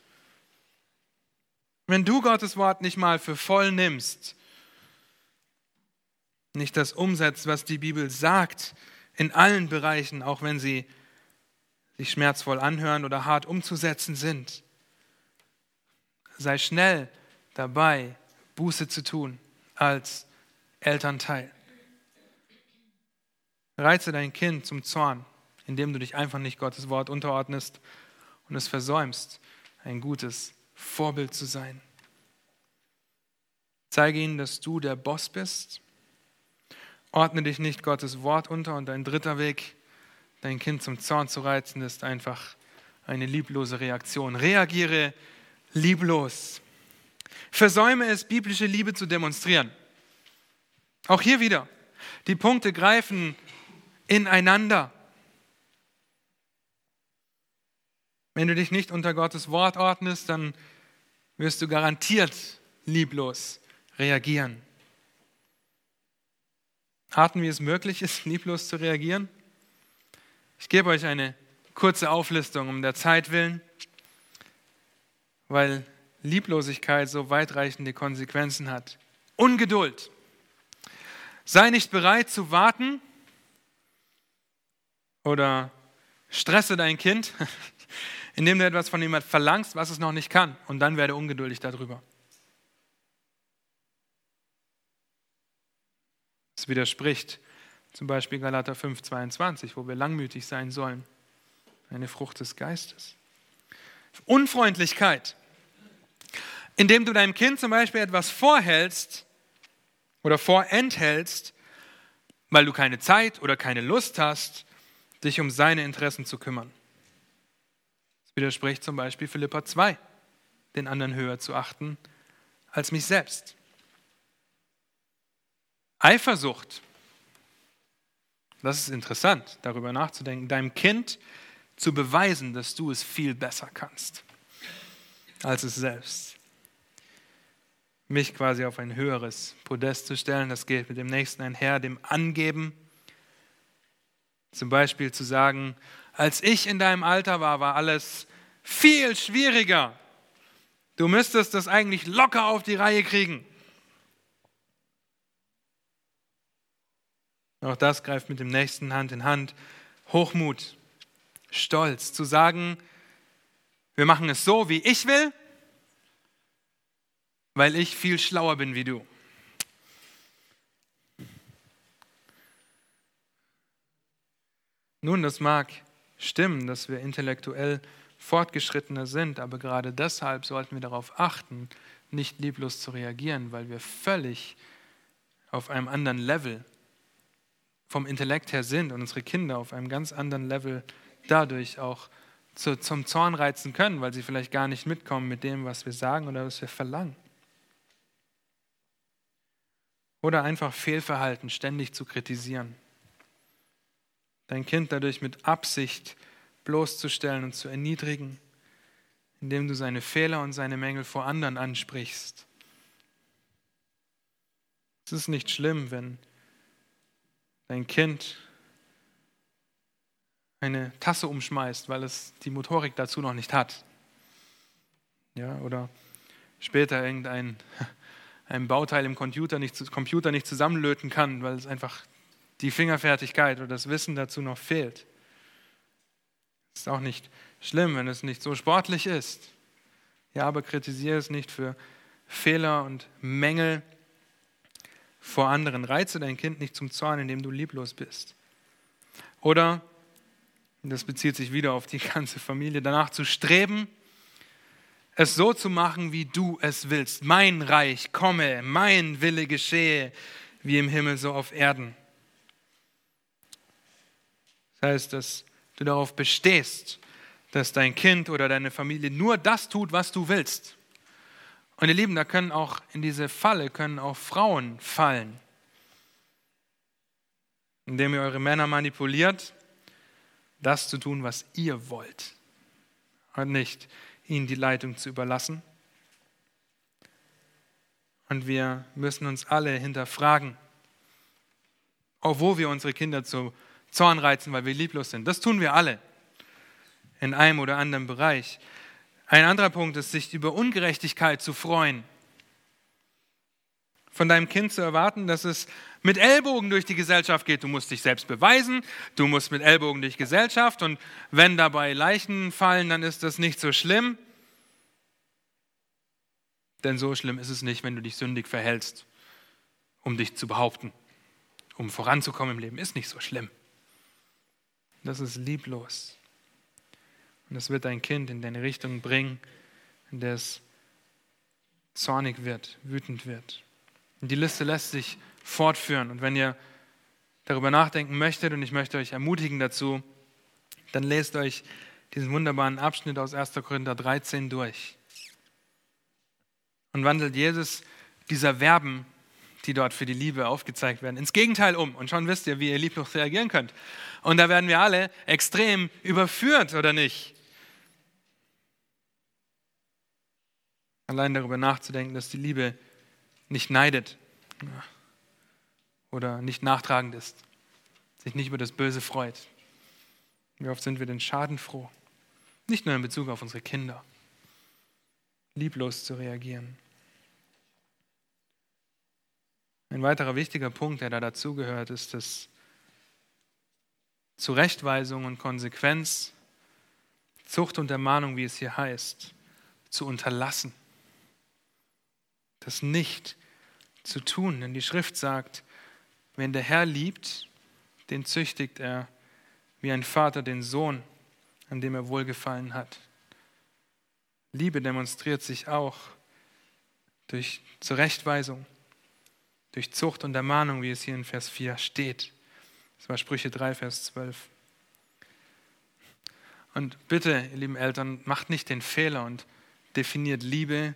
Wenn du Gottes Wort nicht mal für voll nimmst, nicht das umsetzt, was die Bibel sagt, in allen Bereichen, auch wenn sie sich schmerzvoll anhören oder hart umzusetzen sind. Sei schnell dabei, Buße zu tun als Elternteil. Reize dein Kind zum Zorn, indem du dich einfach nicht Gottes Wort unterordnest und es versäumst, ein gutes Vorbild zu sein. Zeige ihnen, dass du der Boss bist. Ordne dich nicht Gottes Wort unter. Und ein dritter Weg, dein Kind zum Zorn zu reizen, ist einfach eine lieblose Reaktion. Reagiere lieblos. Versäume es, biblische Liebe zu demonstrieren. Auch hier wieder. Die Punkte greifen ineinander. Wenn du dich nicht unter Gottes Wort ordnest, dann wirst du garantiert lieblos reagieren. Harten, wie es möglich ist, lieblos zu reagieren? Ich gebe euch eine kurze Auflistung um der Zeit willen, weil Lieblosigkeit so weitreichende Konsequenzen hat. Ungeduld. Sei nicht bereit zu warten oder stresse dein Kind, indem du etwas von jemandem verlangst, was es noch nicht kann, und dann werde ungeduldig darüber. Es widerspricht zum Beispiel Galater 5, 22, wo wir langmütig sein sollen. Eine Frucht des Geistes. Unfreundlichkeit. Indem du deinem Kind zum Beispiel etwas vorhältst oder vorenthältst, weil du keine Zeit oder keine Lust hast, dich um seine Interessen zu kümmern. Das widerspricht zum Beispiel Philippa 2, den anderen höher zu achten als mich selbst. Eifersucht. Das ist interessant, darüber nachzudenken, deinem Kind zu beweisen, dass du es viel besser kannst als es selbst. Mich quasi auf ein höheres Podest zu stellen, das geht mit dem Nächsten einher, dem Angeben. Zum Beispiel zu sagen, als ich in deinem Alter war, war alles viel schwieriger. Du müsstest das eigentlich locker auf die Reihe kriegen. Auch das greift mit dem nächsten Hand in Hand. Hochmut, Stolz, zu sagen, wir machen es so, wie ich will, weil ich viel schlauer bin wie du. Nun, das mag stimmen, dass wir intellektuell fortgeschrittener sind, aber gerade deshalb sollten wir darauf achten, nicht lieblos zu reagieren, weil wir völlig auf einem anderen Level vom Intellekt her sind und unsere Kinder auf einem ganz anderen Level dadurch auch zu, zum Zorn reizen können, weil sie vielleicht gar nicht mitkommen mit dem, was wir sagen oder was wir verlangen. Oder einfach Fehlverhalten ständig zu kritisieren. Dein Kind dadurch mit Absicht bloßzustellen und zu erniedrigen, indem du seine Fehler und seine Mängel vor anderen ansprichst. Es ist nicht schlimm, wenn dein Kind eine Tasse umschmeißt, weil es die Motorik dazu noch nicht hat. Ja, oder später irgendein ein Bauteil im Computer nicht, Computer nicht zusammenlöten kann, weil es einfach die Fingerfertigkeit oder das Wissen dazu noch fehlt. Ist auch nicht schlimm, wenn es nicht so sportlich ist. Ja, aber kritisiere es nicht für Fehler und Mängel, vor anderen. Reize dein Kind nicht zum Zorn, indem du lieblos bist. Oder, das bezieht sich wieder auf die ganze Familie, danach zu streben, es so zu machen, wie du es willst. Mein Reich komme, mein Wille geschehe, wie im Himmel so auf Erden. Das heißt, dass du darauf bestehst, dass dein Kind oder deine Familie nur das tut, was du willst. Und ihr Lieben, da können auch in diese Falle können auch Frauen fallen, indem ihr eure Männer manipuliert, das zu tun, was ihr wollt und nicht ihnen die Leitung zu überlassen. Und wir müssen uns alle hinterfragen, wo wir unsere Kinder zu Zorn reizen, weil wir lieblos sind. Das tun wir alle in einem oder anderen Bereich. Ein anderer Punkt ist, sich über Ungerechtigkeit zu freuen. Von deinem Kind zu erwarten, dass es mit Ellbogen durch die Gesellschaft geht. Du musst dich selbst beweisen, du musst mit Ellbogen durch Gesellschaft und wenn dabei Leichen fallen, dann ist das nicht so schlimm. Denn so schlimm ist es nicht, wenn du dich sündig verhältst, um dich zu behaupten, um voranzukommen im Leben. Ist nicht so schlimm. Das ist lieblos. Und das wird dein Kind in deine Richtung bringen, in der es zornig wird, wütend wird. Und die Liste lässt sich fortführen. Und wenn ihr darüber nachdenken möchtet, und ich möchte euch ermutigen dazu, dann lest euch diesen wunderbaren Abschnitt aus 1. Korinther 13 durch. Und wandelt Jesus dieser Verben, die dort für die Liebe aufgezeigt werden, ins Gegenteil um. Und schon wisst ihr, wie ihr lieblos reagieren könnt. Und da werden wir alle extrem überführt, oder nicht? Allein darüber nachzudenken, dass die Liebe nicht neidet oder nicht nachtragend ist, sich nicht über das Böse freut. Wie oft sind wir denn schadenfroh? Nicht nur in Bezug auf unsere Kinder, lieblos zu reagieren. Ein weiterer wichtiger Punkt, der da dazugehört, ist, dass Zurechtweisung und Konsequenz, Zucht und Ermahnung, wie es hier heißt, zu unterlassen das nicht zu tun. Denn die Schrift sagt, wenn der Herr liebt, den züchtigt er wie ein Vater den Sohn, an dem er wohlgefallen hat. Liebe demonstriert sich auch durch Zurechtweisung, durch Zucht und Ermahnung, wie es hier in Vers 4 steht. Das war Sprüche 3, Vers 12. Und bitte, ihr lieben Eltern, macht nicht den Fehler und definiert Liebe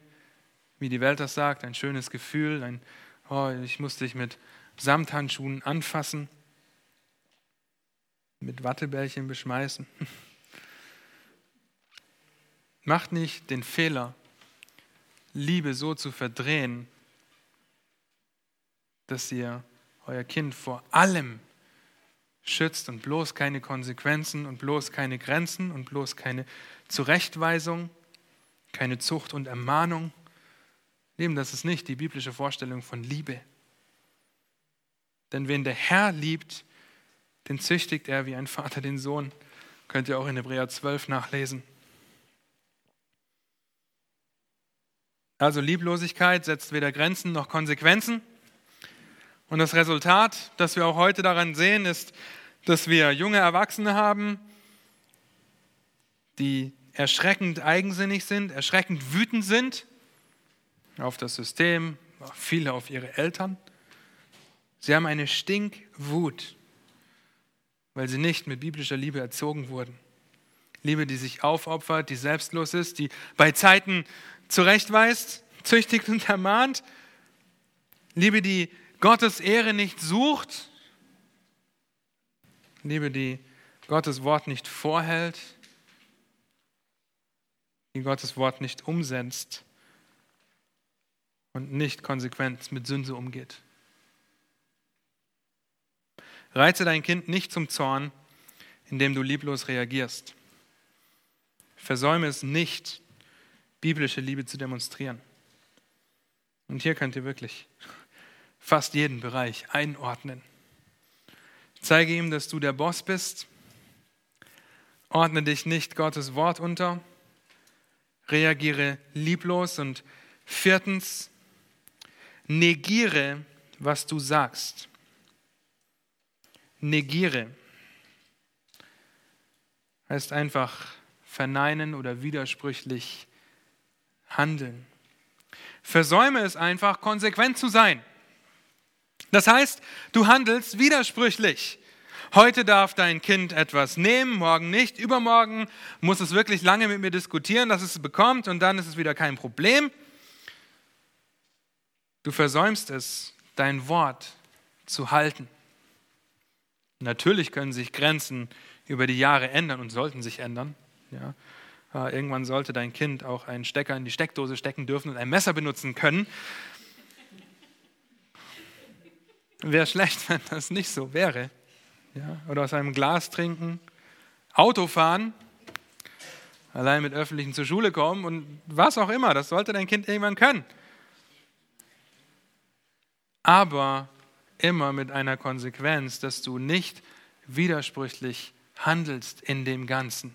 wie die Welt das sagt, ein schönes Gefühl, ein, oh, ich muss dich mit Samthandschuhen anfassen, mit Wattebällchen beschmeißen. Macht nicht den Fehler, Liebe so zu verdrehen, dass ihr euer Kind vor allem schützt und bloß keine Konsequenzen und bloß keine Grenzen und bloß keine Zurechtweisung, keine Zucht und Ermahnung. Lieben, das ist nicht die biblische Vorstellung von Liebe. Denn wen der Herr liebt, den züchtigt er wie ein Vater den Sohn. Könnt ihr auch in Hebräer 12 nachlesen. Also Lieblosigkeit setzt weder Grenzen noch Konsequenzen. Und das Resultat, das wir auch heute daran sehen, ist, dass wir junge Erwachsene haben, die erschreckend eigensinnig sind, erschreckend wütend sind auf das System, viele auf ihre Eltern. Sie haben eine Stinkwut, weil sie nicht mit biblischer Liebe erzogen wurden. Liebe, die sich aufopfert, die selbstlos ist, die bei Zeiten zurechtweist, züchtigt und ermahnt. Liebe, die Gottes Ehre nicht sucht. Liebe, die Gottes Wort nicht vorhält, die Gottes Wort nicht umsetzt und nicht konsequent mit Sünde umgeht. Reize dein Kind nicht zum Zorn, indem du lieblos reagierst. Versäume es nicht, biblische Liebe zu demonstrieren. Und hier könnt ihr wirklich fast jeden Bereich einordnen. Zeige ihm, dass du der Boss bist. Ordne dich nicht Gottes Wort unter. Reagiere lieblos. Und viertens, Negiere, was du sagst. Negiere heißt einfach verneinen oder widersprüchlich handeln. Versäume es einfach, konsequent zu sein. Das heißt, du handelst widersprüchlich. Heute darf dein Kind etwas nehmen, morgen nicht, übermorgen muss es wirklich lange mit mir diskutieren, dass es es bekommt und dann ist es wieder kein Problem. Du versäumst es, dein Wort zu halten. Natürlich können sich Grenzen über die Jahre ändern und sollten sich ändern. Ja. Äh, irgendwann sollte dein Kind auch einen Stecker in die Steckdose stecken dürfen und ein Messer benutzen können. Wäre schlecht, wenn das nicht so wäre. Ja. Oder aus einem Glas trinken, Auto fahren, allein mit Öffentlichen zur Schule kommen und was auch immer. Das sollte dein Kind irgendwann können. Aber immer mit einer Konsequenz, dass du nicht widersprüchlich handelst in dem Ganzen.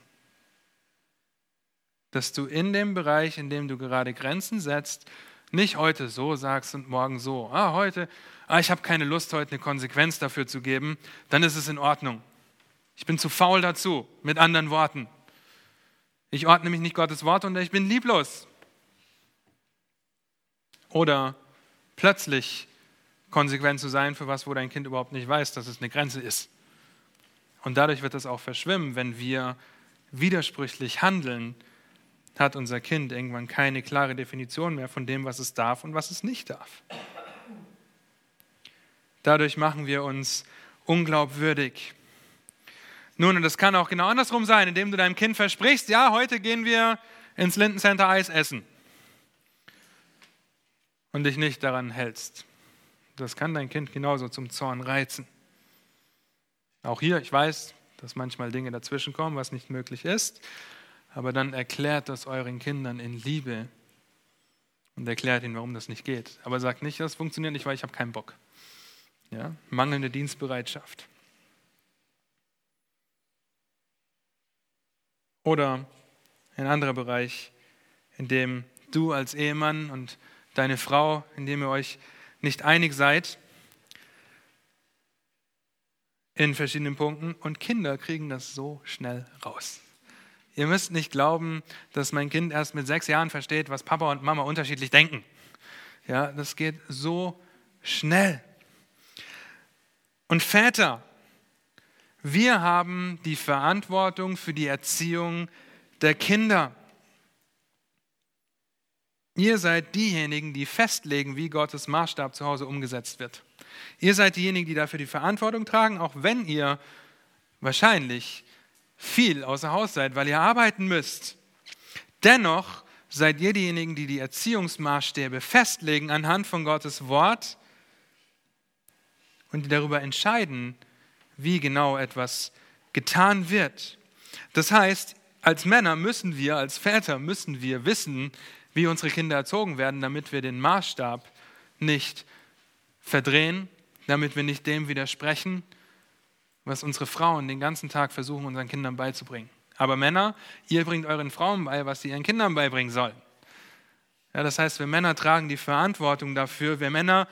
Dass du in dem Bereich, in dem du gerade Grenzen setzt, nicht heute so sagst und morgen so. Ah, heute, ah, ich habe keine Lust, heute eine Konsequenz dafür zu geben, dann ist es in Ordnung. Ich bin zu faul dazu, mit anderen Worten. Ich ordne mich nicht Gottes Wort und ich bin lieblos. Oder plötzlich konsequent zu sein für was, wo dein Kind überhaupt nicht weiß, dass es eine Grenze ist. Und dadurch wird das auch verschwimmen, wenn wir widersprüchlich handeln, hat unser Kind irgendwann keine klare Definition mehr von dem, was es darf und was es nicht darf. Dadurch machen wir uns unglaubwürdig. Nun, und das kann auch genau andersrum sein, indem du deinem Kind versprichst, ja, heute gehen wir ins Linden Center Eis essen und dich nicht daran hältst. Das kann dein Kind genauso zum Zorn reizen. Auch hier, ich weiß, dass manchmal Dinge dazwischenkommen, was nicht möglich ist, aber dann erklärt das euren Kindern in Liebe und erklärt ihnen, warum das nicht geht. Aber sagt nicht, das funktioniert nicht, weil ich habe keinen Bock. Ja? Mangelnde Dienstbereitschaft. Oder ein anderer Bereich, in dem du als Ehemann und deine Frau, in dem ihr euch nicht einig seid in verschiedenen Punkten und Kinder kriegen das so schnell raus. Ihr müsst nicht glauben, dass mein Kind erst mit sechs Jahren versteht, was Papa und Mama unterschiedlich denken. Ja, das geht so schnell. Und Väter, wir haben die Verantwortung für die Erziehung der Kinder. Ihr seid diejenigen, die festlegen, wie Gottes Maßstab zu Hause umgesetzt wird. Ihr seid diejenigen, die dafür die Verantwortung tragen, auch wenn ihr wahrscheinlich viel außer Haus seid, weil ihr arbeiten müsst. Dennoch seid ihr diejenigen, die die Erziehungsmaßstäbe festlegen anhand von Gottes Wort und die darüber entscheiden, wie genau etwas getan wird. Das heißt, als Männer müssen wir, als Väter müssen wir wissen, wie unsere Kinder erzogen werden, damit wir den Maßstab nicht verdrehen, damit wir nicht dem widersprechen, was unsere Frauen den ganzen Tag versuchen, unseren Kindern beizubringen. Aber Männer, ihr bringt euren Frauen bei, was sie ihren Kindern beibringen sollen. Ja, das heißt, wir Männer tragen die Verantwortung dafür. Wir Männer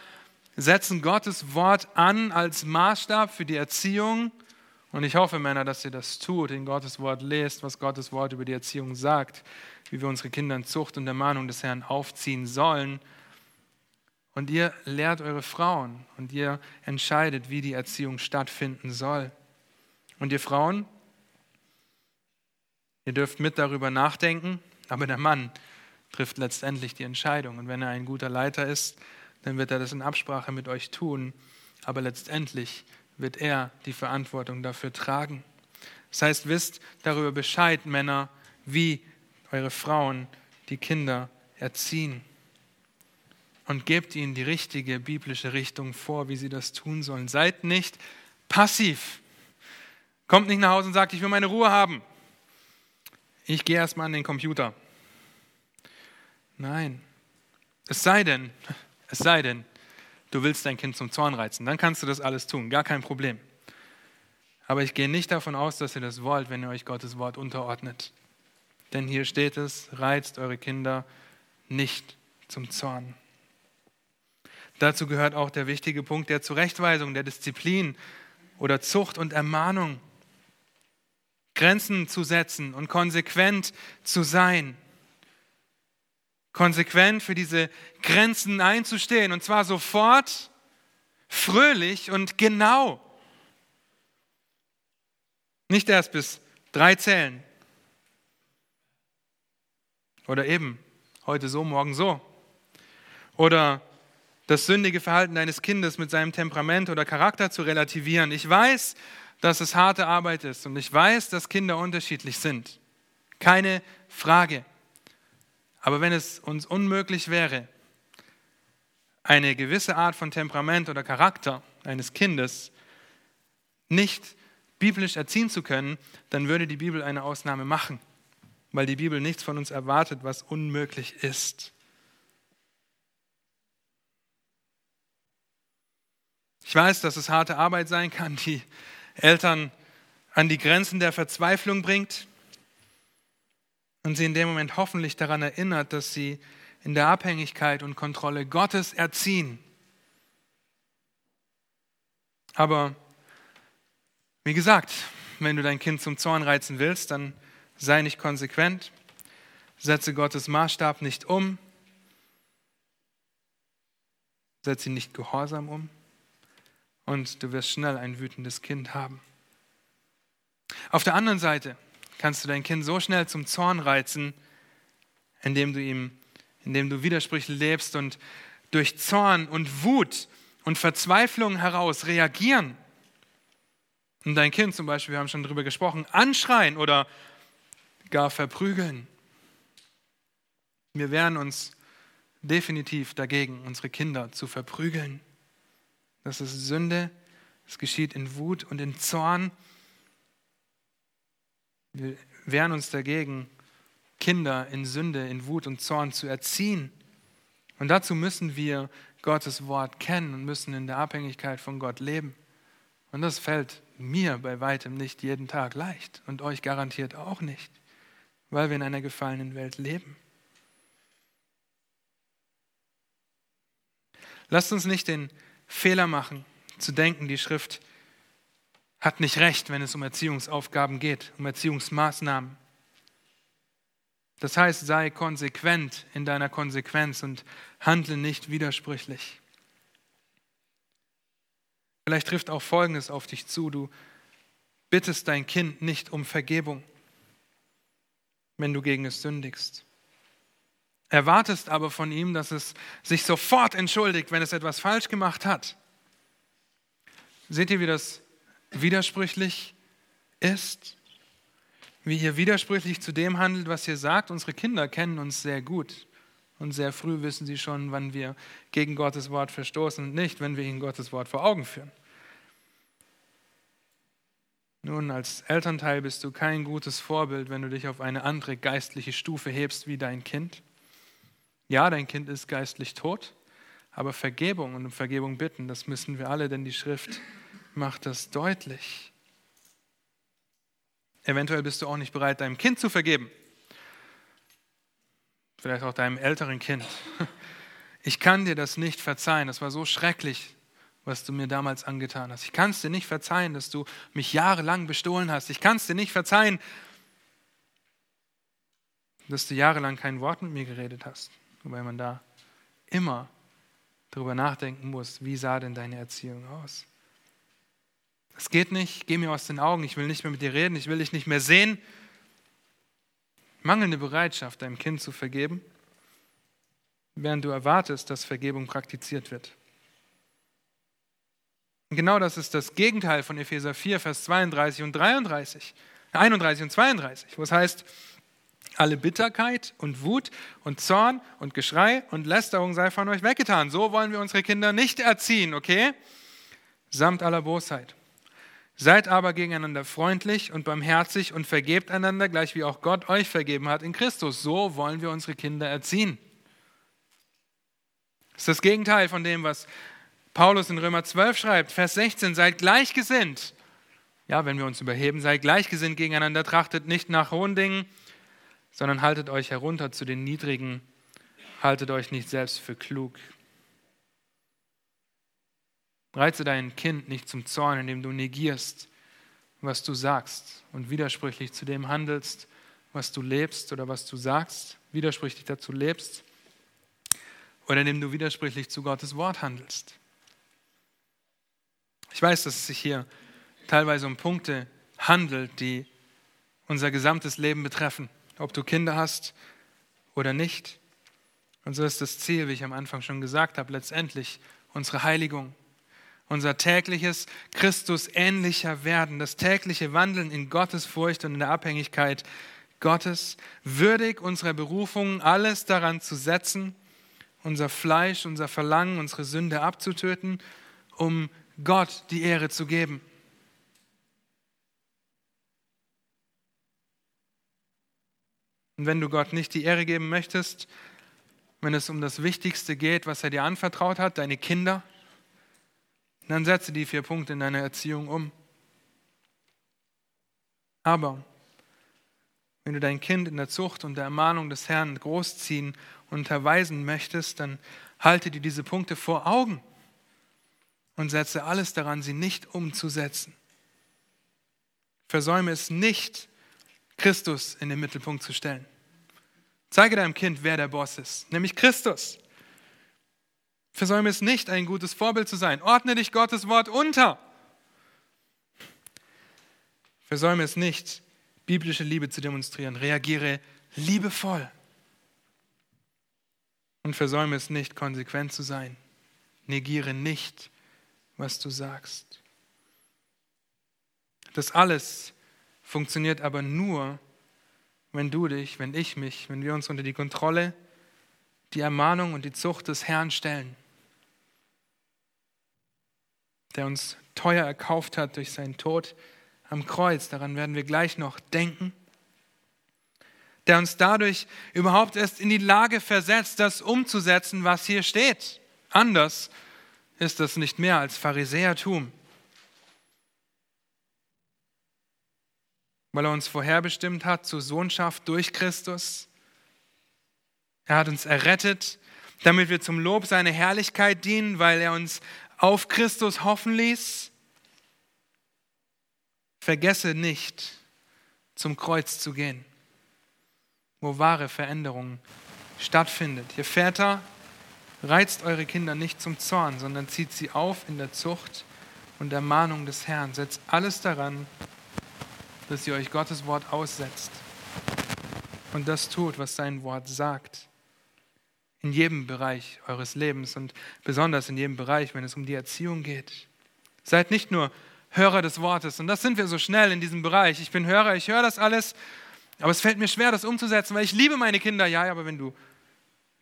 setzen Gottes Wort an als Maßstab für die Erziehung. Und ich hoffe, Männer, dass ihr das tut, in Gottes Wort lest, was Gottes Wort über die Erziehung sagt wie wir unsere Kinder in Zucht und Ermahnung des Herrn aufziehen sollen. Und ihr lehrt eure Frauen und ihr entscheidet, wie die Erziehung stattfinden soll. Und ihr Frauen, ihr dürft mit darüber nachdenken, aber der Mann trifft letztendlich die Entscheidung. Und wenn er ein guter Leiter ist, dann wird er das in Absprache mit euch tun. Aber letztendlich wird er die Verantwortung dafür tragen. Das heißt, wisst darüber Bescheid, Männer, wie eure Frauen die Kinder erziehen und gebt ihnen die richtige biblische Richtung vor, wie sie das tun sollen. Seid nicht passiv. Kommt nicht nach Hause und sagt, ich will meine Ruhe haben. Ich gehe erstmal an den Computer. Nein. Es sei denn, es sei denn, du willst dein Kind zum Zorn reizen. Dann kannst du das alles tun, gar kein Problem. Aber ich gehe nicht davon aus, dass ihr das wollt, wenn ihr euch Gottes Wort unterordnet. Denn hier steht es, reizt eure Kinder nicht zum Zorn. Dazu gehört auch der wichtige Punkt der Zurechtweisung, der Disziplin oder Zucht und Ermahnung. Grenzen zu setzen und konsequent zu sein. Konsequent für diese Grenzen einzustehen und zwar sofort, fröhlich und genau. Nicht erst bis drei zählen. Oder eben heute so, morgen so. Oder das sündige Verhalten deines Kindes mit seinem Temperament oder Charakter zu relativieren. Ich weiß, dass es harte Arbeit ist und ich weiß, dass Kinder unterschiedlich sind. Keine Frage. Aber wenn es uns unmöglich wäre, eine gewisse Art von Temperament oder Charakter eines Kindes nicht biblisch erziehen zu können, dann würde die Bibel eine Ausnahme machen, weil die Bibel nichts von uns erwartet, was unmöglich ist. Ich weiß, dass es harte Arbeit sein kann, die Eltern an die Grenzen der Verzweiflung bringt und sie in dem Moment hoffentlich daran erinnert, dass sie in der Abhängigkeit und Kontrolle Gottes erziehen. Aber wie gesagt, wenn du dein Kind zum Zorn reizen willst, dann sei nicht konsequent, setze Gottes Maßstab nicht um, setze ihn nicht gehorsam um und du wirst schnell ein wütendes Kind haben. Auf der anderen Seite kannst du dein Kind so schnell zum Zorn reizen, indem du ihm, indem du Widersprüche lebst und durch Zorn und Wut und Verzweiflung heraus reagieren. Und dein Kind zum Beispiel, wir haben schon darüber gesprochen, anschreien oder gar verprügeln. Wir wehren uns definitiv dagegen, unsere Kinder zu verprügeln. Das ist Sünde. Es geschieht in Wut und in Zorn. Wir wehren uns dagegen, Kinder in Sünde, in Wut und Zorn zu erziehen. Und dazu müssen wir Gottes Wort kennen und müssen in der Abhängigkeit von Gott leben. Und das fällt mir bei weitem nicht jeden Tag leicht und euch garantiert auch nicht, weil wir in einer gefallenen Welt leben. Lasst uns nicht den Fehler machen, zu denken, die Schrift hat nicht recht, wenn es um Erziehungsaufgaben geht, um Erziehungsmaßnahmen. Das heißt, sei konsequent in deiner Konsequenz und handle nicht widersprüchlich. Vielleicht trifft auch Folgendes auf dich zu. Du bittest dein Kind nicht um Vergebung, wenn du gegen es sündigst. Erwartest aber von ihm, dass es sich sofort entschuldigt, wenn es etwas falsch gemacht hat. Seht ihr, wie das widersprüchlich ist? Wie ihr widersprüchlich zu dem handelt, was ihr sagt? Unsere Kinder kennen uns sehr gut. Und sehr früh wissen sie schon, wann wir gegen Gottes Wort verstoßen und nicht, wenn wir ihnen Gottes Wort vor Augen führen. Nun, als Elternteil bist du kein gutes Vorbild, wenn du dich auf eine andere geistliche Stufe hebst wie dein Kind. Ja, dein Kind ist geistlich tot, aber Vergebung und um Vergebung bitten, das müssen wir alle, denn die Schrift macht das deutlich. Eventuell bist du auch nicht bereit, deinem Kind zu vergeben. Vielleicht auch deinem älteren Kind. Ich kann dir das nicht verzeihen. Das war so schrecklich, was du mir damals angetan hast. Ich kann es dir nicht verzeihen, dass du mich jahrelang bestohlen hast. Ich kann es dir nicht verzeihen, dass du jahrelang kein Wort mit mir geredet hast wobei man da immer darüber nachdenken muss, wie sah denn deine Erziehung aus? Es geht nicht, geh mir aus den Augen, ich will nicht mehr mit dir reden, ich will dich nicht mehr sehen. Mangelnde Bereitschaft, deinem Kind zu vergeben, während du erwartest, dass Vergebung praktiziert wird. Und genau das ist das Gegenteil von Epheser 4, Vers 32 und 33, 31 und 32, wo es heißt, alle Bitterkeit und Wut und Zorn und Geschrei und Lästerung sei von euch weggetan. So wollen wir unsere Kinder nicht erziehen, okay? Samt aller Bosheit. Seid aber gegeneinander freundlich und barmherzig und vergebt einander, gleich wie auch Gott euch vergeben hat in Christus. So wollen wir unsere Kinder erziehen. Das ist das Gegenteil von dem, was Paulus in Römer 12 schreibt, Vers 16, seid gleichgesinnt. Ja, wenn wir uns überheben, seid gleichgesinnt gegeneinander, trachtet nicht nach hohen Dingen, sondern haltet euch herunter zu den Niedrigen, haltet euch nicht selbst für klug. Reize dein Kind nicht zum Zorn, indem du negierst, was du sagst und widersprüchlich zu dem handelst, was du lebst oder was du sagst, widersprüchlich dazu lebst. oder indem du widersprüchlich zu Gottes Wort handelst. Ich weiß, dass es sich hier teilweise um Punkte handelt, die unser gesamtes Leben betreffen, ob du Kinder hast oder nicht. Und so ist das Ziel, wie ich am Anfang schon gesagt habe, letztendlich unsere Heiligung, unser tägliches Christus ähnlicher werden, das tägliche Wandeln in Gottes Furcht und in der Abhängigkeit Gottes, würdig unserer Berufung, alles daran zu setzen, unser Fleisch, unser Verlangen, unsere Sünde abzutöten, um Gott die Ehre zu geben. Und wenn du Gott nicht die Ehre geben möchtest, wenn es um das Wichtigste geht, was er dir anvertraut hat, deine Kinder, dann setze die vier Punkte in deiner Erziehung um. Aber wenn du dein Kind in der Zucht und der Ermahnung des Herrn großziehen und unterweisen möchtest, dann halte dir diese Punkte vor Augen und setze alles daran, sie nicht umzusetzen. Versäume es nicht, Christus in den Mittelpunkt zu stellen. Zeige deinem Kind, wer der Boss ist, nämlich Christus. Versäume es nicht, ein gutes Vorbild zu sein. Ordne dich Gottes Wort unter. Versäume es nicht, biblische Liebe zu demonstrieren. Reagiere liebevoll. Und versäume es nicht, konsequent zu sein. Negiere nicht, was du sagst. Das alles funktioniert aber nur, wenn du dich, wenn ich mich, wenn wir uns unter die Kontrolle, die Ermahnung und die Zucht des Herrn stellen, der uns teuer erkauft hat durch seinen Tod am Kreuz, daran werden wir gleich noch denken, der uns dadurch überhaupt erst in die Lage versetzt, das umzusetzen, was hier steht. Anders ist das nicht mehr als Pharisäertum. Weil er uns vorherbestimmt hat zur Sohnschaft durch Christus. Er hat uns errettet, damit wir zum Lob seiner Herrlichkeit dienen, weil er uns auf Christus hoffen ließ. Vergesse nicht, zum Kreuz zu gehen, wo wahre Veränderung stattfindet. Ihr Väter, reizt eure Kinder nicht zum Zorn, sondern zieht sie auf in der Zucht und Ermahnung des Herrn. Setzt alles daran, dass ihr euch Gottes Wort aussetzt und das tut, was sein Wort sagt. In jedem Bereich eures Lebens und besonders in jedem Bereich, wenn es um die Erziehung geht. Seid nicht nur Hörer des Wortes. Und das sind wir so schnell in diesem Bereich. Ich bin Hörer, ich höre das alles, aber es fällt mir schwer, das umzusetzen, weil ich liebe meine Kinder. Ja, aber wenn du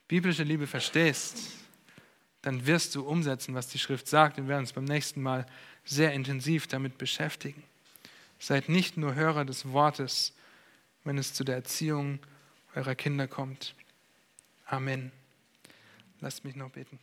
biblische Liebe verstehst, dann wirst du umsetzen, was die Schrift sagt. Wir werden uns beim nächsten Mal sehr intensiv damit beschäftigen. Seid nicht nur Hörer des Wortes, wenn es zu der Erziehung eurer Kinder kommt. Amen. Lasst mich noch beten.